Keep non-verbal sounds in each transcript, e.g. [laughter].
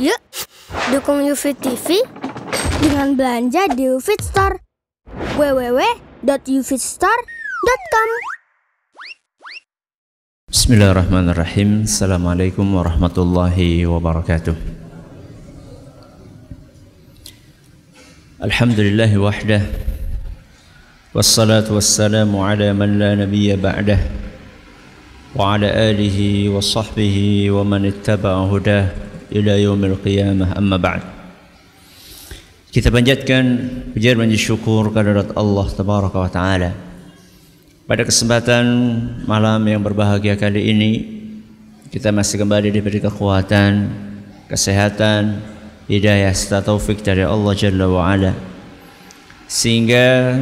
Yuk, dukung UFIT TV dengan belanja di UFIT Store. www.ufitstore.com Bismillahirrahmanirrahim. Assalamualaikum warahmatullahi wabarakatuh. Alhamdulillahi wahdah. Wassalatu wassalamu ala man la nabiyya ba'dah. Wa alihi wa man ittaba'a hudah Ila yaumil qiyamah amma ba'd Kita panjatkan pujian dan syukur kehadirat Allah Tabaraka wa Ta'ala pada kesempatan malam yang berbahagia kali ini kita masih kembali diberi kekuatan, kesehatan, hidayah serta taufik dari Allah Jalla wa Ala. Sehingga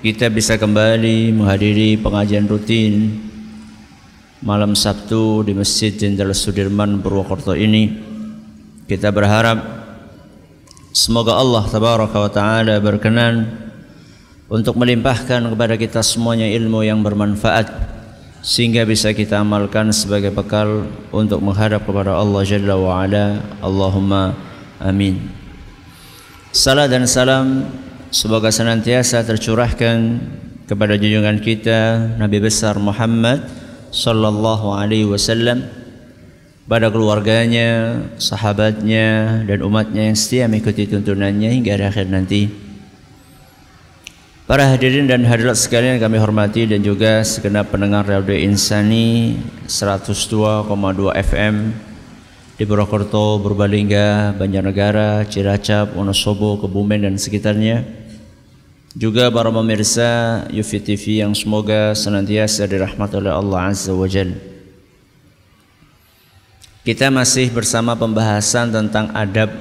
kita bisa kembali menghadiri pengajian rutin malam Sabtu di Masjid Jenderal Sudirman Purwokerto ini. Kita berharap semoga Allah Tabaraka wa taala berkenan untuk melimpahkan kepada kita semuanya ilmu yang bermanfaat sehingga bisa kita amalkan sebagai bekal untuk menghadap kepada Allah Jalla wa Ala. Allahumma amin. Salam dan salam semoga senantiasa tercurahkan kepada junjungan kita Nabi besar Muhammad sallallahu alaihi wasallam pada keluarganya, sahabatnya dan umatnya yang setia mengikuti tuntunannya hingga akhir nanti. Para hadirin dan hadirat sekalian kami hormati dan juga segenap pendengar Radio Insani 102,2 FM di Purwokerto, Purbalingga, Banjarnegara, Cilacap, Wonosobo, Kebumen dan sekitarnya. Juga para pemirsa Yufi TV yang semoga senantiasa dirahmati oleh Allah Azza wa Jal. Kita masih bersama pembahasan tentang adab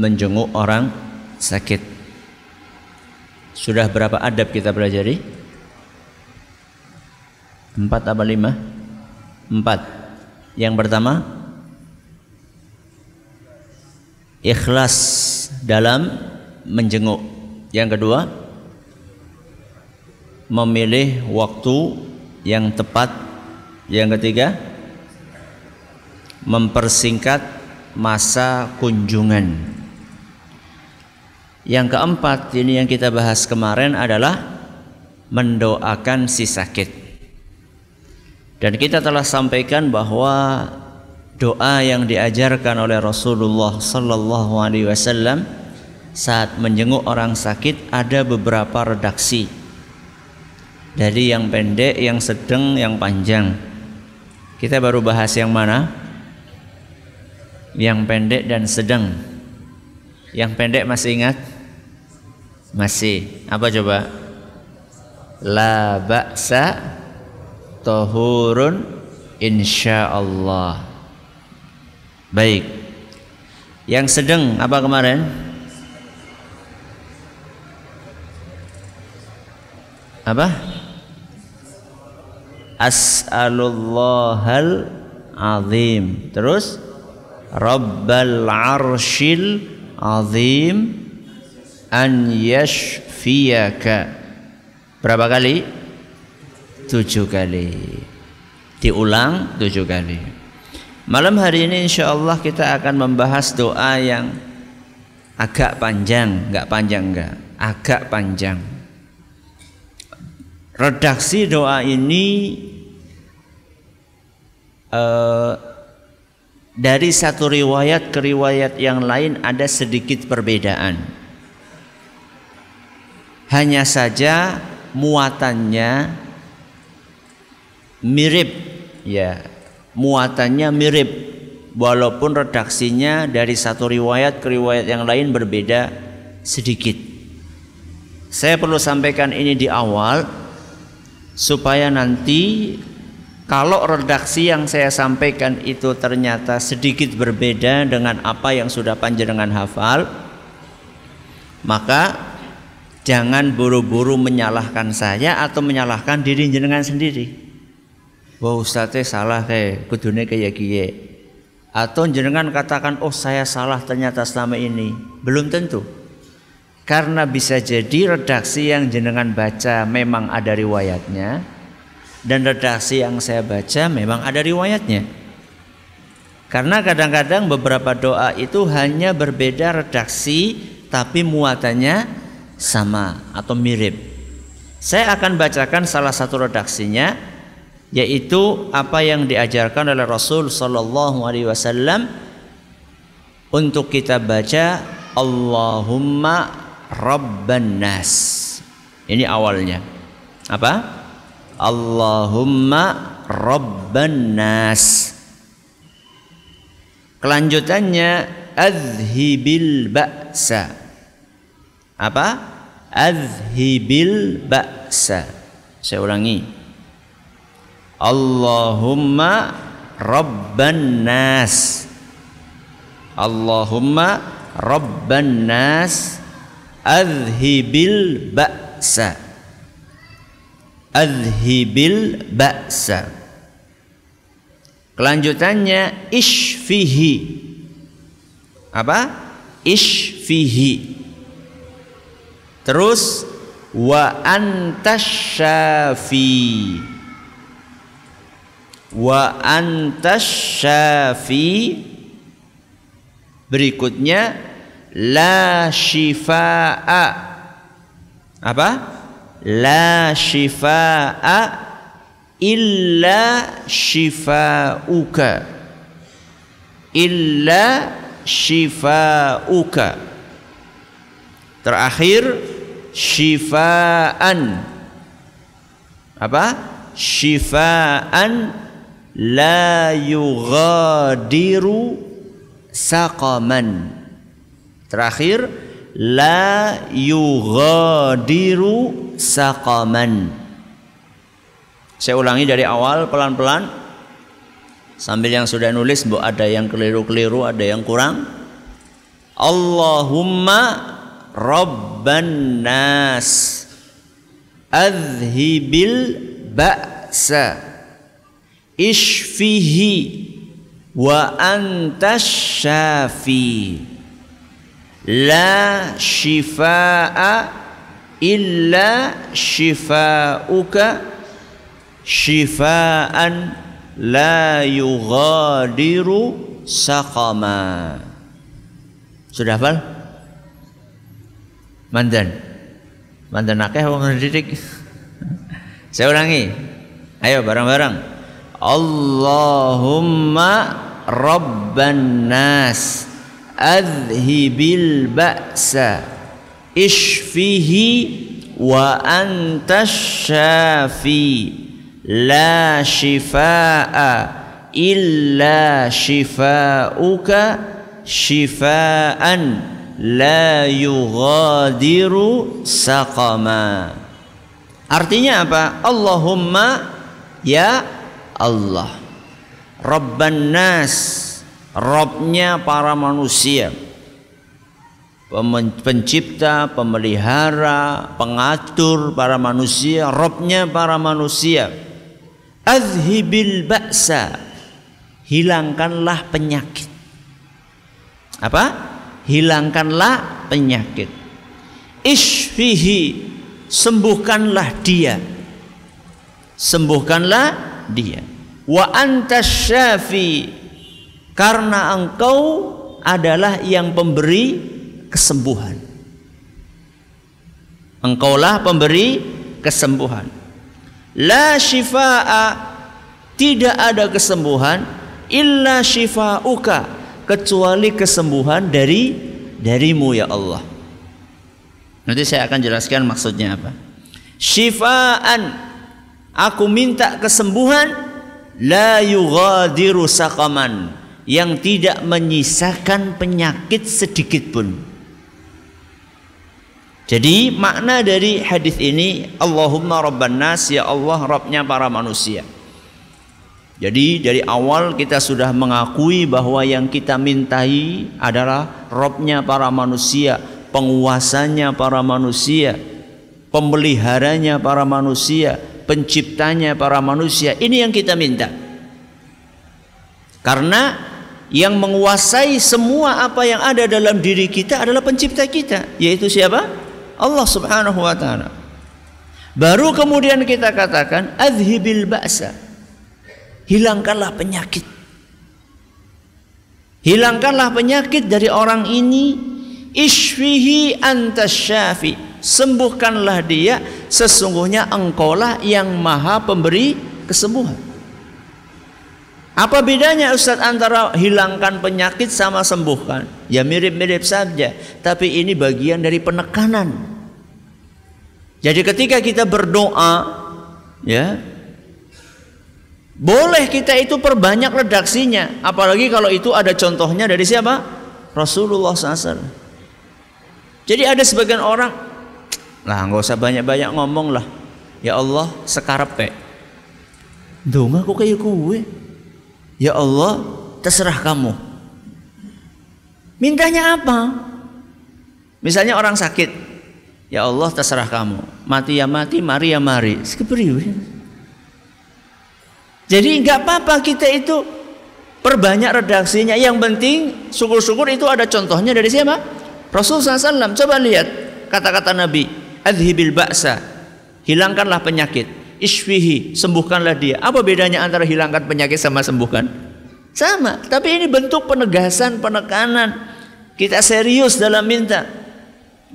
menjenguk orang sakit. Sudah berapa adab kita pelajari? Empat apa lima? Empat. Yang pertama, ikhlas dalam menjenguk. Yang kedua, memilih waktu yang tepat. Yang ketiga, mempersingkat masa kunjungan. Yang keempat ini yang kita bahas kemarin adalah mendoakan si sakit. Dan kita telah sampaikan bahwa doa yang diajarkan oleh Rasulullah sallallahu alaihi wasallam saat menjenguk orang sakit ada beberapa redaksi. Dari yang pendek, yang sedang, yang panjang. Kita baru bahas yang mana? Yang pendek dan sedang. Yang pendek masih ingat? Masih. Apa coba? La ba'sa tohurun insyaallah. Baik. Yang sedang apa kemarin? Apa? As'alullahal azim. Terus Rabbal arshil azim an yashfiyaka. Berapa kali? Tujuh kali. Diulang tujuh kali. Malam hari ini insya Allah kita akan membahas doa yang agak panjang. Nggak panjang nggak. Agak panjang. Redaksi doa ini uh, dari satu riwayat ke riwayat yang lain ada sedikit perbedaan. Hanya saja muatannya mirip ya. Muatannya mirip walaupun redaksinya dari satu riwayat ke riwayat yang lain berbeda sedikit. Saya perlu sampaikan ini di awal supaya nanti kalau redaksi yang saya sampaikan itu ternyata sedikit berbeda dengan apa yang sudah panjenengan hafal maka Jangan buru-buru menyalahkan saya atau menyalahkan diri jenengan sendiri. Wah ustadznya salah kayak kudune kayak kiye. Atau jenengan katakan oh saya salah ternyata selama ini. Belum tentu. Karena bisa jadi redaksi yang jenengan baca memang ada riwayatnya dan redaksi yang saya baca memang ada riwayatnya. Karena kadang-kadang beberapa doa itu hanya berbeda redaksi tapi muatannya sama atau mirip. Saya akan bacakan salah satu redaksinya yaitu apa yang diajarkan oleh Rasul sallallahu alaihi wasallam untuk kita baca Allahumma rabban nas. Ini awalnya. Apa? Allahumma rabban nas. Kelanjutannya azhibil ba'sa. Apa? Azhibil ba'sa. Saya ulangi. Allahumma rabban nas. Allahumma rabban nas azhibil ba'sa. Azhibil ba'sa. Kelanjutannya isfihi. Apa? Isfihi. Terus wa antasyafi. Wa antasyafi. Berikutnya la shifa'a. Apa? La shifa'a illa shifauka. Illa shifauka. Terakhir shifaan. Apa? Shifaan la yughadiru saqaman. Terakhir la yughadiru saqaman. Saya ulangi dari awal pelan-pelan. Sambil yang sudah nulis bu ada yang keliru-keliru, ada yang kurang. Allahumma rabban nas. Adhibil ba'sa. Ishfihi wa antas syafi la shifaa illa shifauka shifaan la yughadiru saqama. Sudah hafal? Mandan. Mandan akeh wong didik. [laughs] Saya ulangi. Ayo bareng-bareng. Allahumma rabban nas adhibil ba'sa. Ishfihi wa antas syafi. La shifaa illa shifauka shifaan. La yughadiru saqama. Artinya apa? Allahumma ya Allah. Rabban nas Robnya para manusia. Pencipta, pemelihara, pengatur para manusia, Robnya para manusia. Azhibil ba'sa. Hilangkanlah penyakit. Apa? Hilangkanlah penyakit. Isfihi sembuhkanlah dia. Sembuhkanlah dia. Wa antas syafi karena engkau adalah yang pemberi kesembuhan engkaulah pemberi kesembuhan La shifa'a tidak ada kesembuhan illa shifa'uka kecuali kesembuhan dari darimu ya Allah. Nanti saya akan jelaskan maksudnya apa. Shifaan aku minta kesembuhan la yughadiru saqaman yang tidak menyisakan penyakit sedikit pun. Jadi makna dari hadis ini Allahumma rabban nas ya Allah Rabbnya para manusia. Jadi dari awal kita sudah mengakui bahwa yang kita mintai adalah Rabbnya para manusia, penguasanya para manusia, pemeliharanya para manusia, penciptanya para manusia. Ini yang kita minta. Karena yang menguasai semua apa yang ada dalam diri kita adalah pencipta kita, yaitu siapa? Allah Subhanahu wa taala. Baru kemudian kita katakan azhibil ba'sa. Hilangkanlah penyakit. Hilangkanlah penyakit dari orang ini. Ishfihi antasyafi. Sembuhkanlah dia. Sesungguhnya engkaulah yang maha pemberi kesembuhan. Apa bedanya Ustaz antara hilangkan penyakit sama sembuhkan? Ya mirip-mirip saja, tapi ini bagian dari penekanan. Jadi ketika kita berdoa, ya, boleh kita itu perbanyak redaksinya, apalagi kalau itu ada contohnya dari siapa? Rasulullah SAW. Jadi ada sebagian orang, lah nggak usah banyak-banyak ngomong lah. Ya Allah, sekarepe. Donga kok kayak gue. Ya Allah, terserah kamu. Mintanya apa? Misalnya orang sakit, ya Allah terserah kamu. Mati ya mati, mari ya mari. Jadi nggak apa-apa kita itu perbanyak redaksinya. Yang penting syukur-syukur itu ada contohnya dari siapa? Rasulullah SAW. Coba lihat kata-kata Nabi. Adhibil ba'sa. Hilangkanlah penyakit isfihi, sembuhkanlah dia. Apa bedanya antara hilangkan penyakit sama sembuhkan? Sama, tapi ini bentuk penegasan, penekanan. Kita serius dalam minta.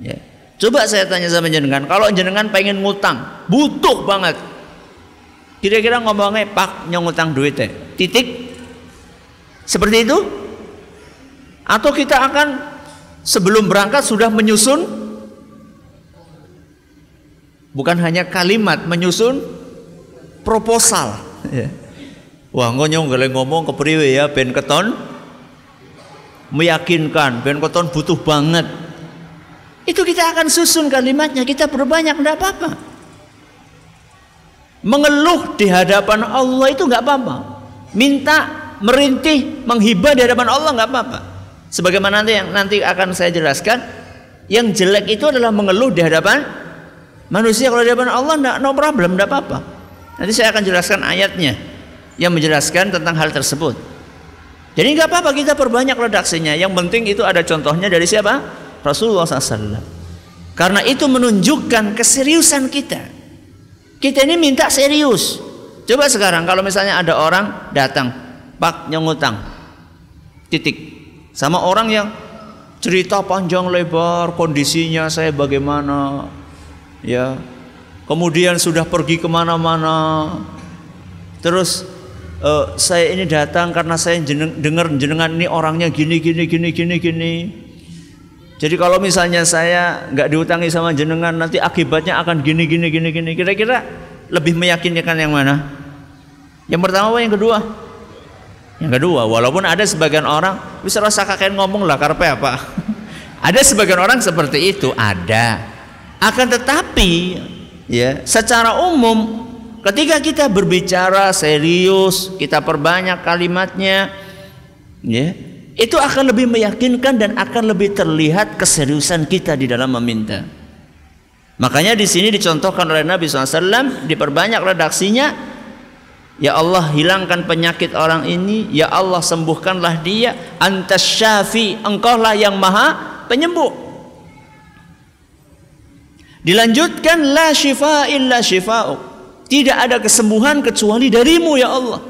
Ya. Coba saya tanya sama jenengan, kalau jenengan pengen ngutang, butuh banget. Kira-kira ngomongnya, Pak, nyong ngutang duit ya. Titik. Seperti itu? Atau kita akan sebelum berangkat sudah menyusun bukan hanya kalimat menyusun proposal. Ya. wah ngonyong gale ngomong ke priwe ya ben keton. Meyakinkan ben keton butuh banget. Itu kita akan susun kalimatnya kita perbanyak tidak apa-apa. Mengeluh di hadapan Allah itu nggak apa-apa. Minta merintih menghibah di hadapan Allah nggak apa-apa. Sebagaimana nanti yang nanti akan saya jelaskan yang jelek itu adalah mengeluh di hadapan manusia kalau di hadapan Allah enggak no problem enggak apa-apa Nanti saya akan jelaskan ayatnya yang menjelaskan tentang hal tersebut. Jadi nggak apa-apa kita perbanyak redaksinya. Yang penting itu ada contohnya dari siapa? Rasulullah SAW. Karena itu menunjukkan keseriusan kita. Kita ini minta serius. Coba sekarang kalau misalnya ada orang datang, Pak nyengutang, titik, sama orang yang cerita panjang lebar kondisinya saya bagaimana, ya. Kemudian sudah pergi ke mana-mana. Terus uh, saya ini datang karena saya jeneng, dengar jenengan ini orangnya gini gini gini gini gini. Jadi kalau misalnya saya nggak diutangi sama jenengan nanti akibatnya akan gini gini gini gini. Kira-kira lebih meyakinkan yang mana? Yang pertama apa yang kedua? Yang kedua walaupun ada sebagian orang bisa rasa kakek ngomong lah karpe apa? [laughs] Ada sebagian orang seperti itu ada akan tetapi ya secara umum ketika kita berbicara serius kita perbanyak kalimatnya ya itu akan lebih meyakinkan dan akan lebih terlihat keseriusan kita di dalam meminta. Makanya di sini dicontohkan oleh Nabi SAW diperbanyak redaksinya Ya Allah hilangkan penyakit orang ini Ya Allah sembuhkanlah dia Antas syafi Engkaulah yang maha penyembuh Dilanjutkan la syifa illa syifa'uk. Tidak ada kesembuhan kecuali darimu ya Allah.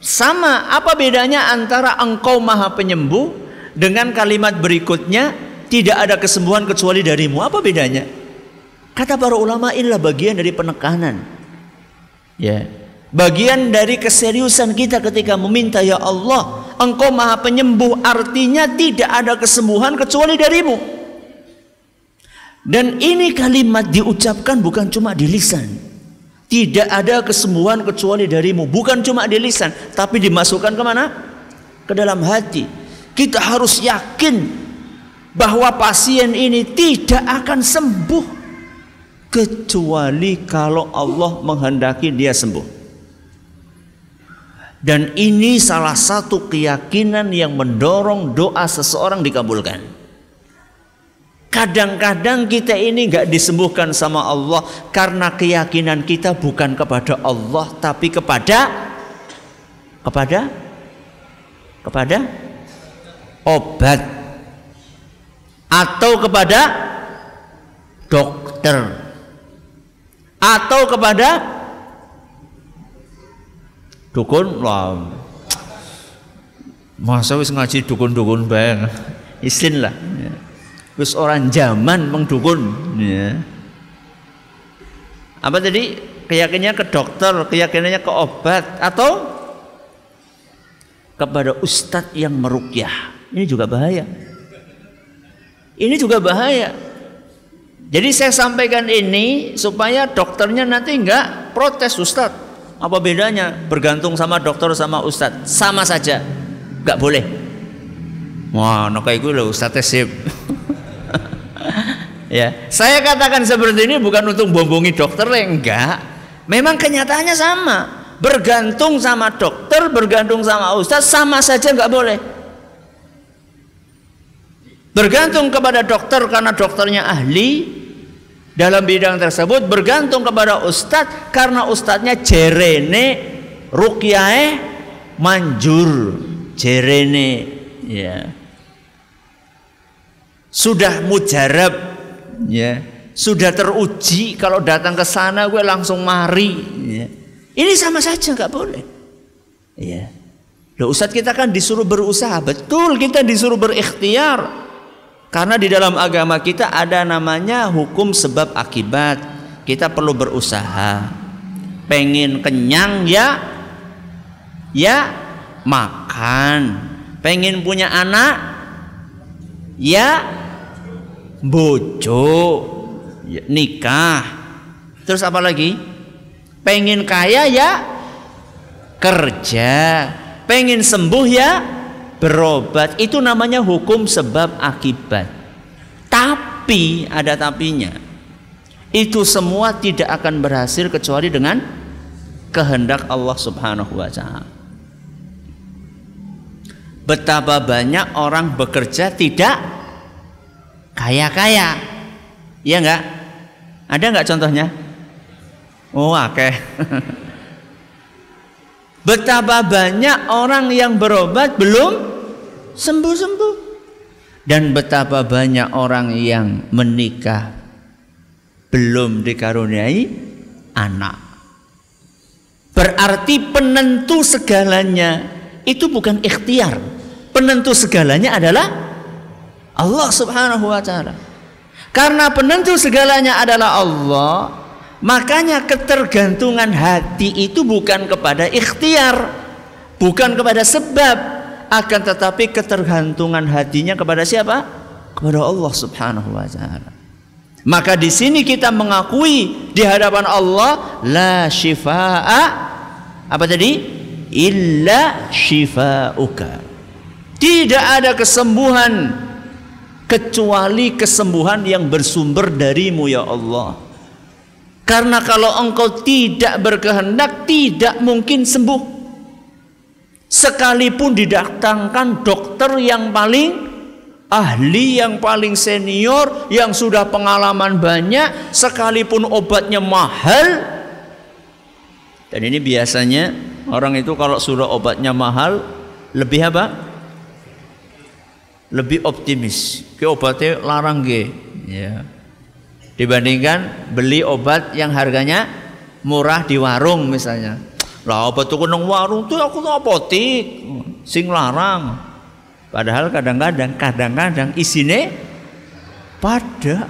Sama apa bedanya antara engkau maha penyembuh dengan kalimat berikutnya tidak ada kesembuhan kecuali darimu. Apa bedanya? Kata para ulama inilah bagian dari penekanan. Ya. Bagian dari keseriusan kita ketika meminta ya Allah, engkau maha penyembuh artinya tidak ada kesembuhan kecuali darimu. Dan ini kalimat diucapkan bukan cuma di lisan. Tidak ada kesembuhan kecuali darimu. Bukan cuma di lisan. Tapi dimasukkan ke mana? Ke dalam hati. Kita harus yakin bahwa pasien ini tidak akan sembuh. Kecuali kalau Allah menghendaki dia sembuh. Dan ini salah satu keyakinan yang mendorong doa seseorang dikabulkan. Kadang-kadang kita ini nggak disembuhkan sama Allah karena keyakinan kita bukan kepada Allah tapi kepada kepada kepada obat atau kepada dokter atau kepada dukun lah Masa wis ngaji dukun-dukun bae. Isin lah. Ya. Wis orang zaman mengdukun. Ya. Apa tadi? Keyakinannya ke dokter, keyakinannya ke obat atau kepada ustadz yang merukyah. Ini juga bahaya. Ini juga bahaya. Jadi saya sampaikan ini supaya dokternya nanti enggak protes Ustadz. Apa bedanya bergantung sama dokter sama Ustadz? Sama saja. Enggak boleh. Wah, kayak gue loh Ustadz sip. Ya, saya katakan seperti ini bukan untuk bombongi dokter enggak. Memang kenyataannya sama. Bergantung sama dokter, bergantung sama Ustadz sama saja enggak boleh. Bergantung kepada dokter karena dokternya ahli, dalam bidang tersebut bergantung kepada ustadz karena ustadznya jerene rukyae manjur jerene ya sudah mujarab ya sudah teruji kalau datang ke sana gue langsung mari ya. ini sama saja nggak boleh ya Loh, Ustadz kita kan disuruh berusaha betul kita disuruh berikhtiar karena di dalam agama kita ada namanya hukum sebab akibat. Kita perlu berusaha. Pengen kenyang ya ya makan. Pengen punya anak ya bojo ya, nikah. Terus apa lagi? Pengen kaya ya kerja. Pengen sembuh ya berobat itu namanya hukum sebab akibat. Tapi ada tapinya. Itu semua tidak akan berhasil kecuali dengan kehendak Allah Subhanahu wa taala. Betapa banyak orang bekerja tidak kaya-kaya. Iya enggak? Ada enggak contohnya? Oh, oke. [laughs] Betapa banyak orang yang berobat belum sembuh-sembuh. Dan betapa banyak orang yang menikah belum dikaruniai anak. Berarti penentu segalanya itu bukan ikhtiar. Penentu segalanya adalah Allah Subhanahu wa taala. Karena penentu segalanya adalah Allah, makanya ketergantungan hati itu bukan kepada ikhtiar, bukan kepada sebab, akan tetapi ketergantungan hatinya kepada siapa? Kepada Allah Subhanahu wa taala. Maka di sini kita mengakui di hadapan Allah la shifaa apa tadi? illa shifauka. Tidak ada kesembuhan kecuali kesembuhan yang bersumber darimu ya Allah. Karena kalau engkau tidak berkehendak tidak mungkin sembuh. Sekalipun didatangkan dokter yang paling ahli yang paling senior yang sudah pengalaman banyak sekalipun obatnya mahal. Dan ini biasanya orang itu kalau sudah obatnya mahal lebih apa lebih optimis. Ke obatnya larang ge ya. Dibandingkan beli obat yang harganya murah di warung misalnya. Lah apa tuh nang warung tuh aku apotik sing larang. Padahal kadang-kadang kadang-kadang isine pada.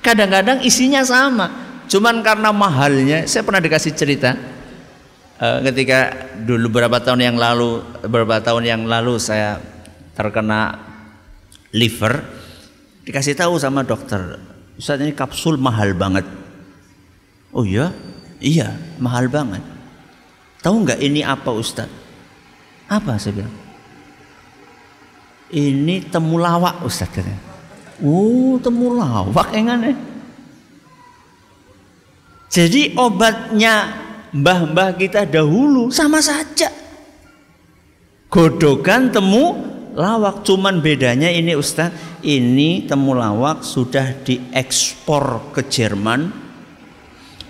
Kadang-kadang isinya sama. Cuman karena mahalnya, saya pernah dikasih cerita uh, ketika dulu beberapa tahun yang lalu beberapa tahun yang lalu saya terkena liver dikasih tahu sama dokter Ustaz ini kapsul mahal banget oh iya iya mahal banget Tahu nggak ini apa Ustaz? Apa saya bilang? Ini temulawak Ustaz katanya. Oh, temulawak engan eh. Jadi obatnya mbah-mbah kita dahulu sama saja. Godokan temu lawak cuman bedanya ini Ustaz, ini temulawak sudah diekspor ke Jerman.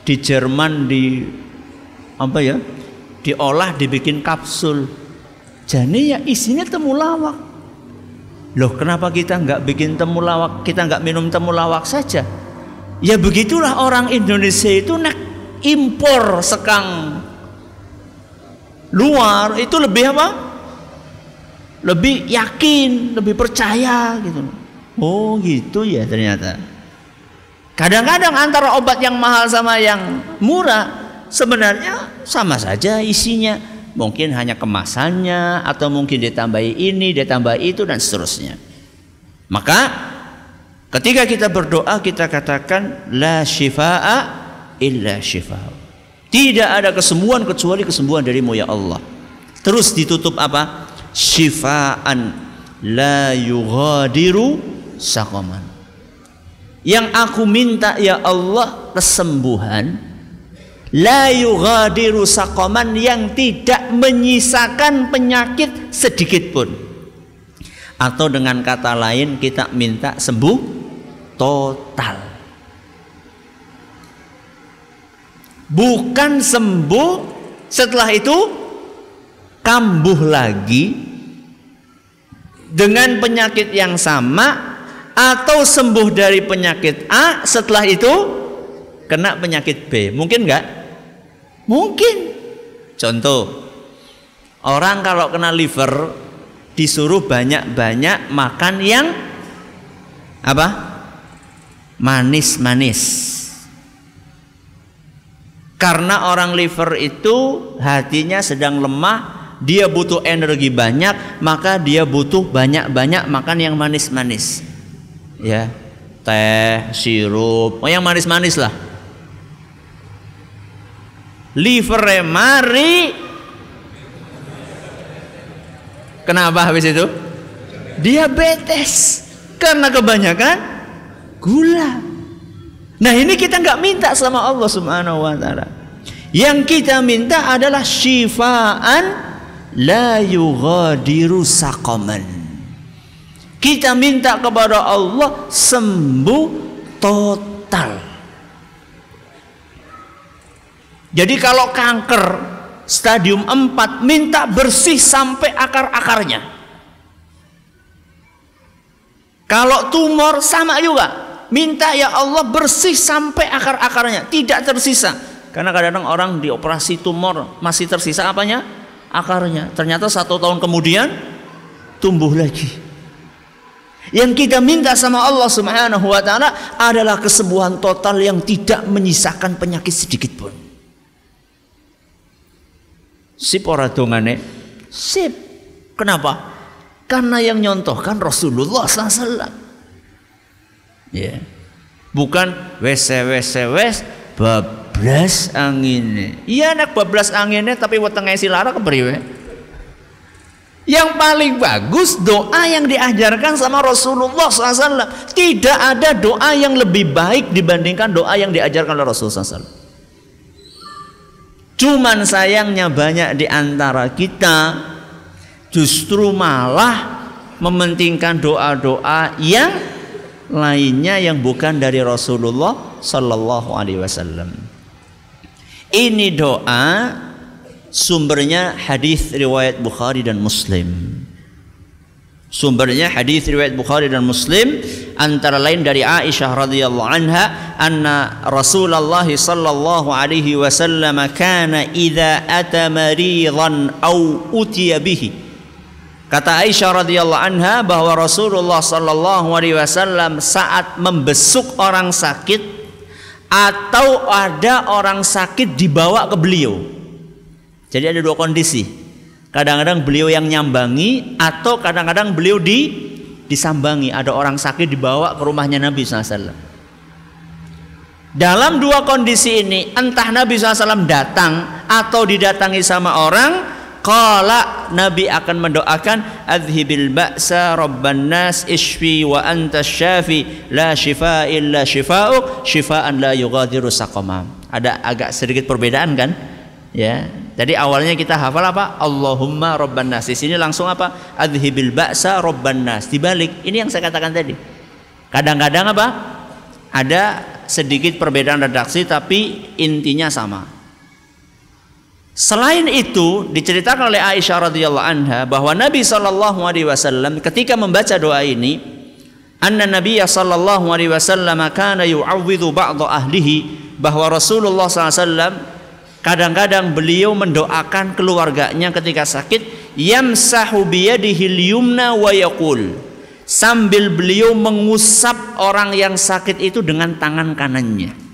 Di Jerman di apa ya? diolah dibikin kapsul. Jadi ya isinya temulawak loh kenapa kita nggak bikin temulawak kita nggak minum temulawak saja. Ya begitulah orang Indonesia itu nak impor sekang. Luar itu lebih apa lebih yakin, lebih percaya gitu. Oh gitu ya ternyata. Kadang-kadang antara obat yang mahal sama yang murah sebenarnya sama saja isinya. Mungkin hanya kemasannya atau mungkin ditambahi ini, ditambahi itu dan seterusnya. Maka ketika kita berdoa kita katakan la syifaa illa syifaa. Tidak ada kesembuhan kecuali kesembuhan darimu ya Allah. Terus ditutup apa? Syifaan la yughadiru saqaman. Yang aku minta ya Allah kesembuhan la yughadiru saqaman yang tidak menyisakan penyakit sedikit pun. Atau dengan kata lain kita minta sembuh total. Bukan sembuh setelah itu kambuh lagi dengan penyakit yang sama atau sembuh dari penyakit A setelah itu kena penyakit B. Mungkin enggak? Mungkin. Contoh, orang kalau kena liver disuruh banyak-banyak makan yang apa? Manis-manis. Karena orang liver itu hatinya sedang lemah, dia butuh energi banyak, maka dia butuh banyak-banyak makan yang manis-manis. Ya, teh, sirup, oh yang manis-manis lah. Liver mari Kenapa habis itu? Diabetes karena kebanyakan gula. Nah ini kita nggak minta sama Allah Subhanahu Wa Taala. Yang kita minta adalah syifaan la yughadiru saqaman. Kita minta kepada Allah sembuh total. Jadi kalau kanker stadium 4 minta bersih sampai akar-akarnya. Kalau tumor sama juga, minta ya Allah bersih sampai akar-akarnya, tidak tersisa. Karena kadang-kadang orang dioperasi tumor masih tersisa apanya? Akarnya. Ternyata satu tahun kemudian tumbuh lagi. Yang kita minta sama Allah Subhanahu wa taala adalah kesembuhan total yang tidak menyisakan penyakit sedikit pun. Sip ora dongane? Sip. Kenapa? Karena yang nyontohkan Rasulullah SAW. Ya. Bukan wes wes wes bablas angine. Iya anak bablas anginnya tapi wetenge silara kepriwe? Yang paling bagus doa yang diajarkan sama Rasulullah SAW. Tidak ada doa yang lebih baik dibandingkan doa yang diajarkan oleh Rasulullah SAW. Cuman sayangnya banyak di antara kita justru malah mementingkan doa-doa yang lainnya yang bukan dari Rasulullah sallallahu alaihi wasallam. Ini doa sumbernya hadis riwayat Bukhari dan Muslim. Sumbernya hadis riwayat Bukhari dan Muslim antara lain dari Aisyah radhiyallahu anha anna Rasulullah sallallahu alaihi wasallam kana idza ata maridan au utiya bihi Kata Aisyah radhiyallahu anha bahwa Rasulullah sallallahu alaihi wasallam saat membesuk orang sakit atau ada orang sakit dibawa ke beliau. Jadi ada dua kondisi Kadang-kadang beliau yang nyambangi atau kadang-kadang beliau di disambangi. Ada orang sakit dibawa ke rumahnya Nabi SAW. Dalam dua kondisi ini, entah Nabi SAW datang atau didatangi sama orang, Kala Nabi akan mendoakan Adhibil ba'sa rabban nas ishfi wa anta syafi La shifa illa shifa'uk Shifa'an la yughadiru saqamam Ada agak sedikit perbedaan kan Ya jadi awalnya kita hafal apa? Allahumma robban nas. Di sini langsung apa? Adhibil ba'sa robban nas. Dibalik, ini yang saya katakan tadi. Kadang-kadang apa? Ada sedikit perbedaan redaksi tapi intinya sama. Selain itu diceritakan oleh Aisyah radhiyallahu anha bahwa Nabi sallallahu alaihi wasallam ketika membaca doa ini anna Nabi sallallahu alaihi wasallam kana yu'awwidhu ba'd ahlihi bahwa Rasulullah wasallam Kadang-kadang beliau mendoakan keluarganya ketika sakit yamsahu biyadihi yumna wa yaqul sambil beliau mengusap orang yang sakit itu dengan tangan kanannya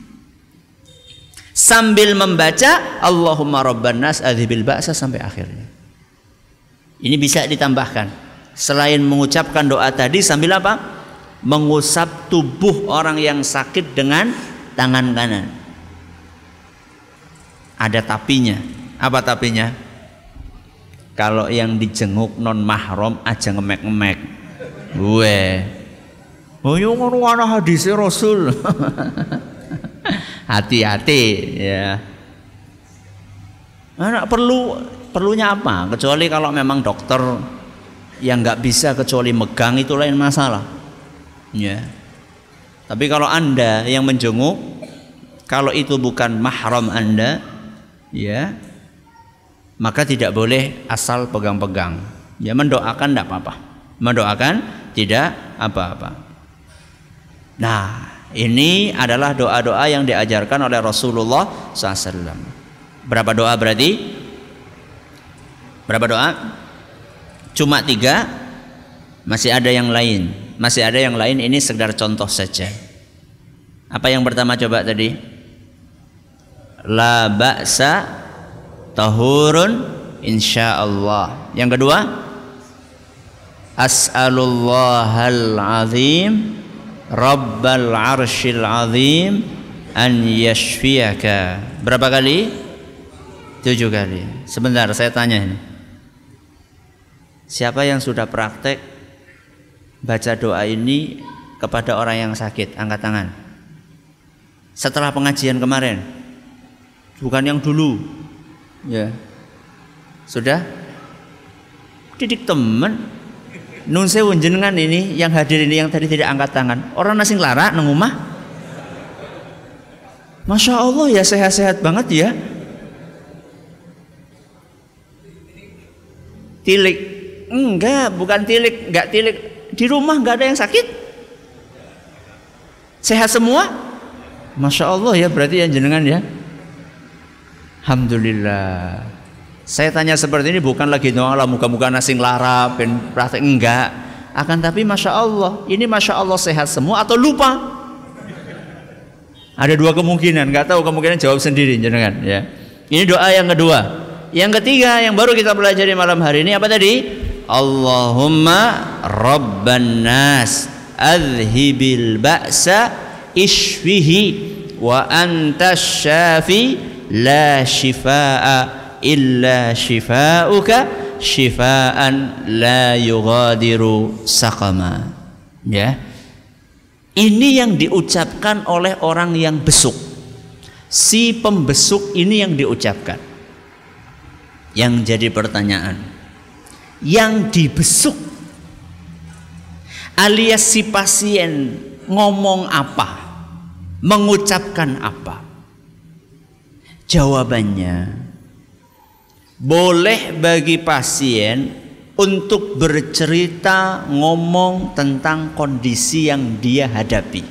sambil membaca Allahumma rabban nas adhibil ba'sa sampai akhirnya. Ini bisa ditambahkan. Selain mengucapkan doa tadi sambil apa? Mengusap tubuh orang yang sakit dengan tangan kanan. Ada tapinya. Apa tapinya? Kalau yang dijenguk non mahram aja ngemek-ngemek. Gue oh yo ngono ana Rasul [laughs] hati-hati ya anak perlu perlunya apa kecuali kalau memang dokter yang nggak bisa kecuali megang itu lain masalah ya tapi kalau anda yang menjenguk kalau itu bukan mahram anda ya maka tidak boleh asal pegang-pegang. Ya mendoakan tidak apa-apa. Mendoakan tidak apa-apa. Nah, ini adalah doa-doa yang diajarkan oleh Rasulullah SAW. Berapa doa berarti? Berapa doa? Cuma tiga. Masih ada yang lain. Masih ada yang lain. Ini sekedar contoh saja. Apa yang pertama coba tadi? La ba'sa tahurun insyaallah. Yang kedua, as'alullahal azim rabbal arshil azim an yashfiyaka. Berapa kali? Tujuh kali. Sebentar, saya tanya ini. Siapa yang sudah praktek baca doa ini kepada orang yang sakit? Angkat tangan. Setelah pengajian kemarin. Bukan yang dulu, Ya. Sudah? Didik teman. Nun sewu jenengan ini yang hadir ini yang tadi tidak angkat tangan. Orang nasi lara nang. Masya Allah ya sehat-sehat banget ya. Tilik. Enggak, bukan tilik, enggak tilik. Di rumah enggak ada yang sakit. Sehat semua? Masya Allah ya berarti yang jenengan ya. Alhamdulillah. Saya tanya seperti ini bukan lagi doa muka-muka nasing lara ben praktek enggak. Akan tapi masya Allah, ini masya Allah sehat semua atau lupa? Ada dua kemungkinan, nggak tahu kemungkinan jawab sendiri jenengan ya. Ini doa yang kedua. Yang ketiga yang baru kita pelajari malam hari ini apa tadi? Allahumma rabban nas adhibil ba'sa ishfihi wa antas syafi la shifaa illa shifauka shifaan la yughadiru saqama. Ya. Ini yang diucapkan oleh orang yang besuk. Si pembesuk ini yang diucapkan. Yang jadi pertanyaan. Yang dibesuk alias si pasien ngomong apa? Mengucapkan apa? Jawabannya, boleh bagi pasien untuk bercerita ngomong tentang kondisi yang dia hadapi.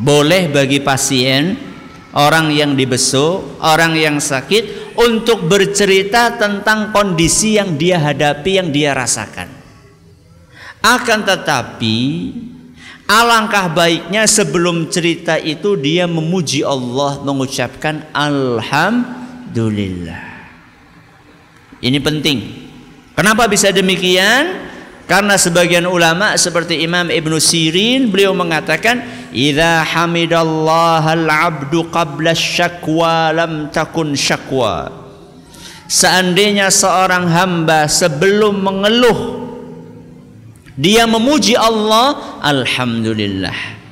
Boleh bagi pasien, orang yang dibesuk, orang yang sakit untuk bercerita tentang kondisi yang dia hadapi, yang dia rasakan. Akan tetapi Alangkah baiknya sebelum cerita itu dia memuji Allah mengucapkan alhamdulillah. Ini penting. Kenapa bisa demikian? Karena sebagian ulama seperti Imam Ibn Sirin beliau mengatakan idza hamidallah al-'abdu qabla syakwa lam takun syakwa. Seandainya seorang hamba sebelum mengeluh dia memuji Allah, alhamdulillah.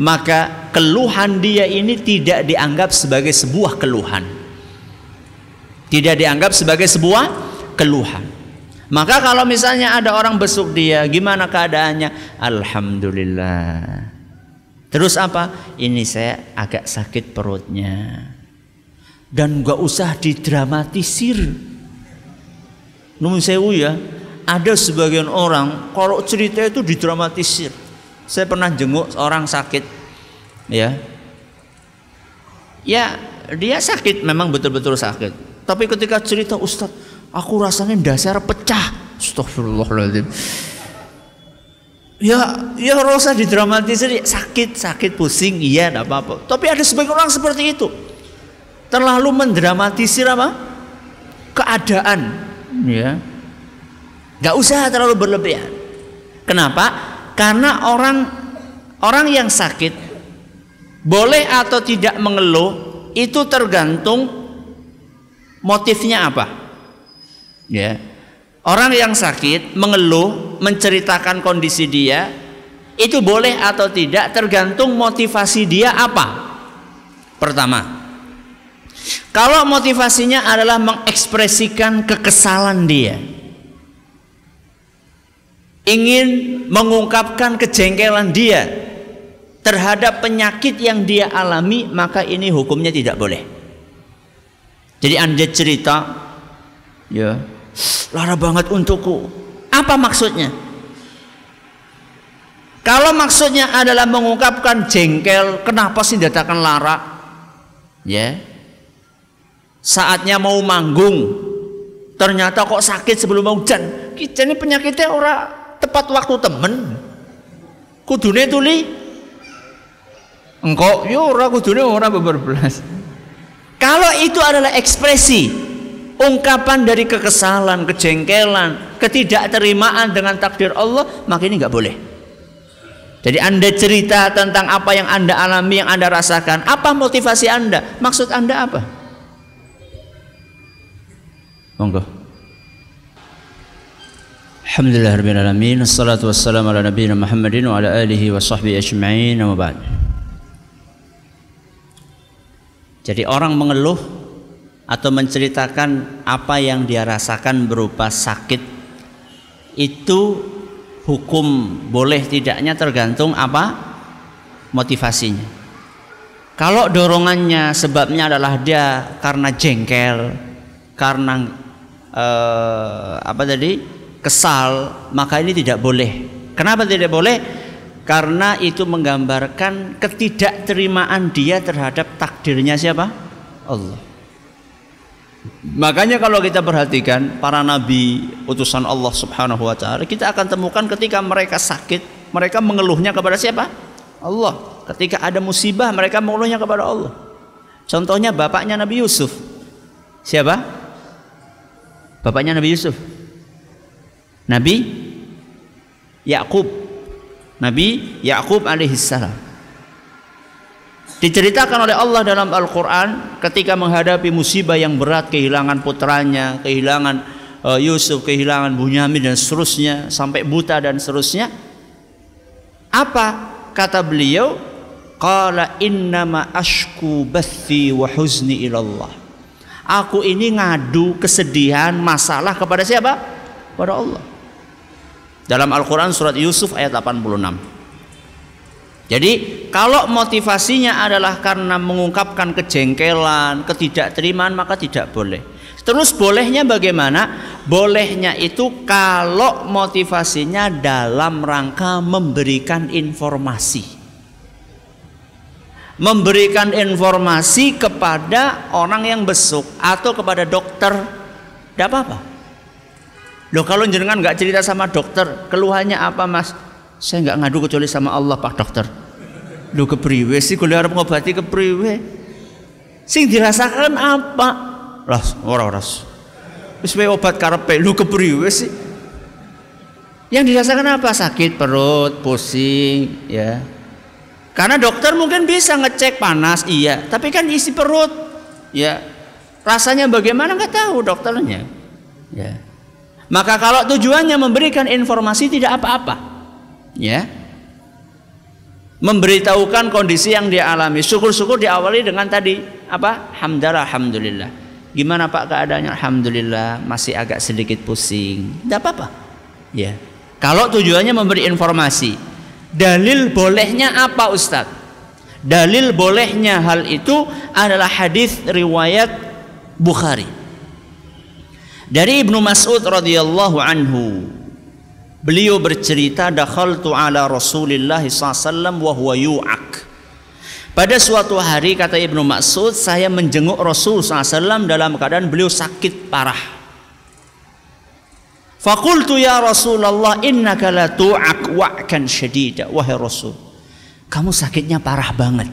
Maka keluhan dia ini tidak dianggap sebagai sebuah keluhan. Tidak dianggap sebagai sebuah keluhan. Maka kalau misalnya ada orang besuk dia, gimana keadaannya? Alhamdulillah. Terus apa? Ini saya agak sakit perutnya. Dan gak usah didramatisir. Numun sewu ya, ada sebagian orang kalau cerita itu didramatisir. Saya pernah jenguk orang sakit, ya, ya dia sakit memang betul-betul sakit. Tapi ketika cerita Ustaz, aku rasanya dasar pecah. Astagfirullahaladzim. Ya, ya rasa didramatisir sakit, sakit, pusing, iya, tidak apa-apa. Tapi ada sebagian orang seperti itu, terlalu mendramatisir apa? Keadaan, ya. Gak usah terlalu berlebihan. Kenapa? Karena orang orang yang sakit boleh atau tidak mengeluh itu tergantung Motifnya apa? Ya. Orang yang sakit mengeluh, menceritakan kondisi dia, itu boleh atau tidak tergantung motivasi dia apa. Pertama, kalau motivasinya adalah mengekspresikan kekesalan dia, ingin mengungkapkan kejengkelan dia terhadap penyakit yang dia alami, maka ini hukumnya tidak boleh. Jadi anda cerita, ya, lara banget untukku. Apa maksudnya? Kalau maksudnya adalah mengungkapkan jengkel, kenapa sih datakan lara? Ya, saatnya mau manggung, ternyata kok sakit sebelum mau hujan. Kita ini penyakitnya ora tepat waktu temen. Kudune tuli. Engkau, yo ora kudune ora beberbelas. Kalau itu adalah ekspresi ungkapan dari kekesalan, kejengkelan, ketidakterimaan dengan takdir Allah, maka ini nggak boleh. Jadi Anda cerita tentang apa yang Anda alami, yang Anda rasakan. Apa motivasi Anda? Maksud Anda apa? Monggo. Alhamdulillahirrahmanirrahim. Assalatu wassalamu ala nabiyina Muhammadin wa ala alihi wa sahbihi ajma'in. Wa ba'd. Jadi orang mengeluh atau menceritakan apa yang dia rasakan berupa sakit itu hukum boleh tidaknya tergantung apa motivasinya. Kalau dorongannya sebabnya adalah dia karena jengkel, karena eh, apa tadi kesal, maka ini tidak boleh. Kenapa tidak boleh? Karena itu menggambarkan ketidakterimaan dia terhadap takdirnya siapa? Allah. Makanya kalau kita perhatikan para nabi utusan Allah Subhanahu wa taala, kita akan temukan ketika mereka sakit, mereka mengeluhnya kepada siapa? Allah. Ketika ada musibah, mereka mengeluhnya kepada Allah. Contohnya bapaknya Nabi Yusuf. Siapa? Bapaknya Nabi Yusuf. Nabi Yakub Nabi Yakub alaihissalam. Diceritakan oleh Allah dalam Al-Quran ketika menghadapi musibah yang berat, kehilangan putranya, kehilangan uh, Yusuf, kehilangan Bunyamin dan seterusnya, sampai buta dan seterusnya. Apa kata beliau? Qala innama ashku bathi wa huzni ilallah. Aku ini ngadu kesedihan, masalah kepada siapa? Kepada Allah. Dalam Al-Quran surat Yusuf ayat 86. Jadi kalau motivasinya adalah karena mengungkapkan kejengkelan, ketidakterimaan maka tidak boleh. Terus bolehnya bagaimana? Bolehnya itu kalau motivasinya dalam rangka memberikan informasi. Memberikan informasi kepada orang yang besuk atau kepada dokter. Tidak apa-apa. Loh kalau jenengan nggak cerita sama dokter, keluhannya apa mas? Saya nggak ngadu kecuali sama Allah pak dokter. Lu kepriwe sih kuliah harus ngobati kepriwe? Sing dirasakan apa? Ras, ora ora. Wis obat karepe lu kepriwe sih? Yang dirasakan apa? Sakit perut, pusing, ya. Karena dokter mungkin bisa ngecek panas, iya. Tapi kan isi perut, ya. Rasanya bagaimana nggak tahu dokternya, ya. Maka kalau tujuannya memberikan informasi tidak apa-apa. Ya. Memberitahukan kondisi yang dia alami. Syukur-syukur diawali dengan tadi apa? Hamdalah alhamdulillah. Gimana Pak keadaannya? Alhamdulillah, masih agak sedikit pusing. Tidak apa-apa. Ya. Kalau tujuannya memberi informasi. Dalil bolehnya apa Ustadz? Dalil bolehnya hal itu adalah hadis riwayat Bukhari. Dari Ibnu Mas'ud radhiyallahu anhu beliau bercerita dakhaltu ala Rasulillah sallallahu wa huwa Pada suatu hari kata Ibnu Mas'ud saya menjenguk Rasul SAW dalam keadaan beliau sakit parah. Fakultu ya Rasulullah innaka la tu'ak wa'kan syadida. Wahai Rasul, kamu sakitnya parah banget.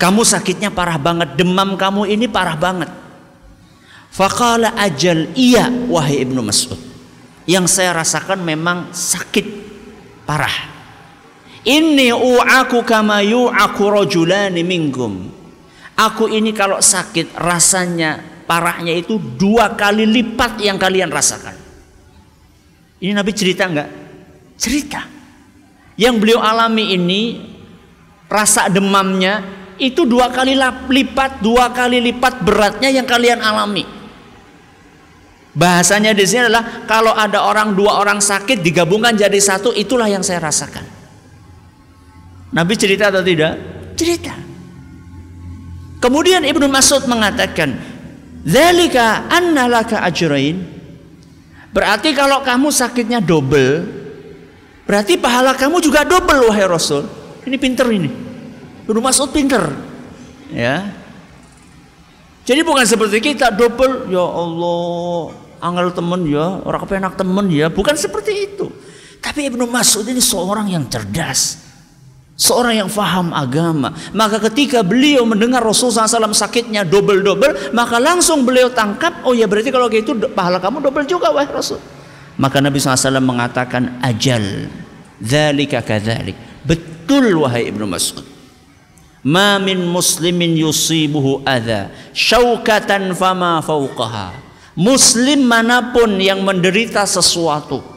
Kamu sakitnya parah banget, demam kamu ini parah banget. Faqala ajal iya wahai Ibnu Mas'ud. Yang saya rasakan memang sakit parah. Inni u'aku kama yu'aku rajulani minkum. Aku ini kalau sakit rasanya parahnya itu dua kali lipat yang kalian rasakan. Ini Nabi cerita enggak? Cerita. Yang beliau alami ini rasa demamnya itu dua kali lipat, dua kali lipat beratnya yang kalian alami. Bahasanya di sini adalah kalau ada orang dua orang sakit digabungkan jadi satu itulah yang saya rasakan. Nabi cerita atau tidak? Cerita. Kemudian Ibnu Mas'ud mengatakan, "Dzalika anna laka ajrain." Berarti kalau kamu sakitnya double, berarti pahala kamu juga double wahai Rasul. Ini pinter ini. Ibnu Mas'ud pinter. Ya. Jadi bukan seperti kita double, ya Allah, angel temen ya, orang kepenak temen ya, bukan seperti itu. Tapi Ibnu Mas'ud ini seorang yang cerdas. Seorang yang faham agama. Maka ketika beliau mendengar Rasulullah SAW sakitnya double-double. Maka langsung beliau tangkap. Oh ya berarti kalau gitu pahala kamu double juga wahai Rasul. Maka Nabi SAW mengatakan ajal. Dzalika kadzalik. Betul wahai Ibnu Mas'ud. Ma min muslimin yusibuhu adha. Syaukatan fama fauqaha. Muslim mana pun yang menderita sesuatu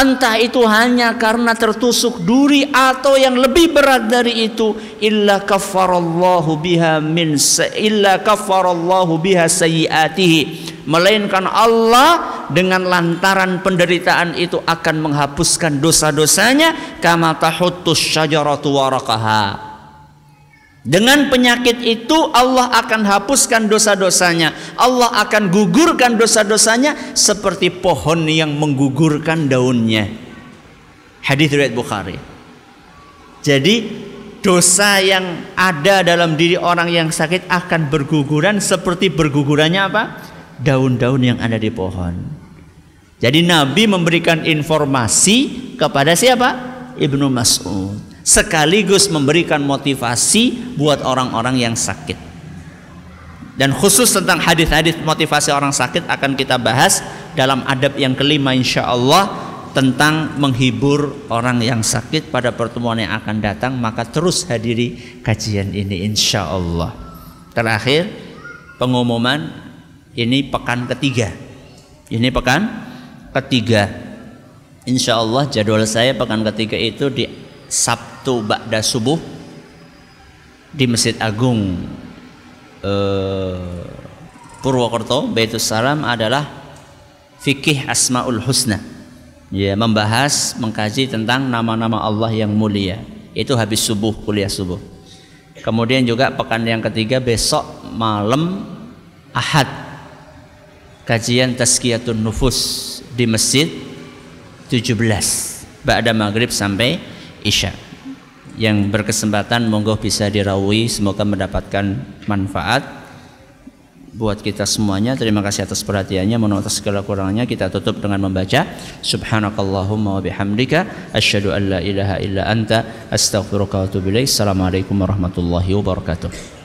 Entah itu hanya karena tertusuk duri atau yang lebih berat dari itu illa kafarallahu biha min illa kafarallahu biha sayyiatihi melainkan Allah dengan lantaran penderitaan itu akan menghapuskan dosa-dosanya kama tahuttus syajaratu waraqaha dengan penyakit itu Allah akan hapuskan dosa-dosanya. Allah akan gugurkan dosa-dosanya seperti pohon yang menggugurkan daunnya. Hadis riwayat Bukhari. Jadi dosa yang ada dalam diri orang yang sakit akan berguguran seperti bergugurannya apa? Daun-daun yang ada di pohon. Jadi Nabi memberikan informasi kepada siapa? Ibnu Mas'ud sekaligus memberikan motivasi buat orang-orang yang sakit. Dan khusus tentang hadis-hadis motivasi orang sakit akan kita bahas dalam adab yang kelima insya Allah tentang menghibur orang yang sakit pada pertemuan yang akan datang maka terus hadiri kajian ini insya Allah. Terakhir pengumuman ini pekan ketiga. Ini pekan ketiga. Insya Allah jadwal saya pekan ketiga itu di Sabtu Ba'da Subuh di Masjid Agung eh, Purwokerto Baitus Salam adalah fikih Asmaul Husna. Ya membahas mengkaji tentang nama-nama Allah yang mulia. Itu habis subuh kuliah subuh. Kemudian juga pekan yang ketiga besok malam Ahad kajian tazkiyatun nufus di masjid 17 Ba'da maghrib sampai Isya yang berkesempatan monggo bisa dirawi semoga mendapatkan manfaat buat kita semuanya. Terima kasih atas perhatiannya. Mohon atas segala kurangnya. Kita tutup dengan membaca subhanakallahumma wa bihamdika asyhadu an la ilaha illa anta astaghfiruka wa atubu ilaik. Assalamualaikum warahmatullahi wabarakatuh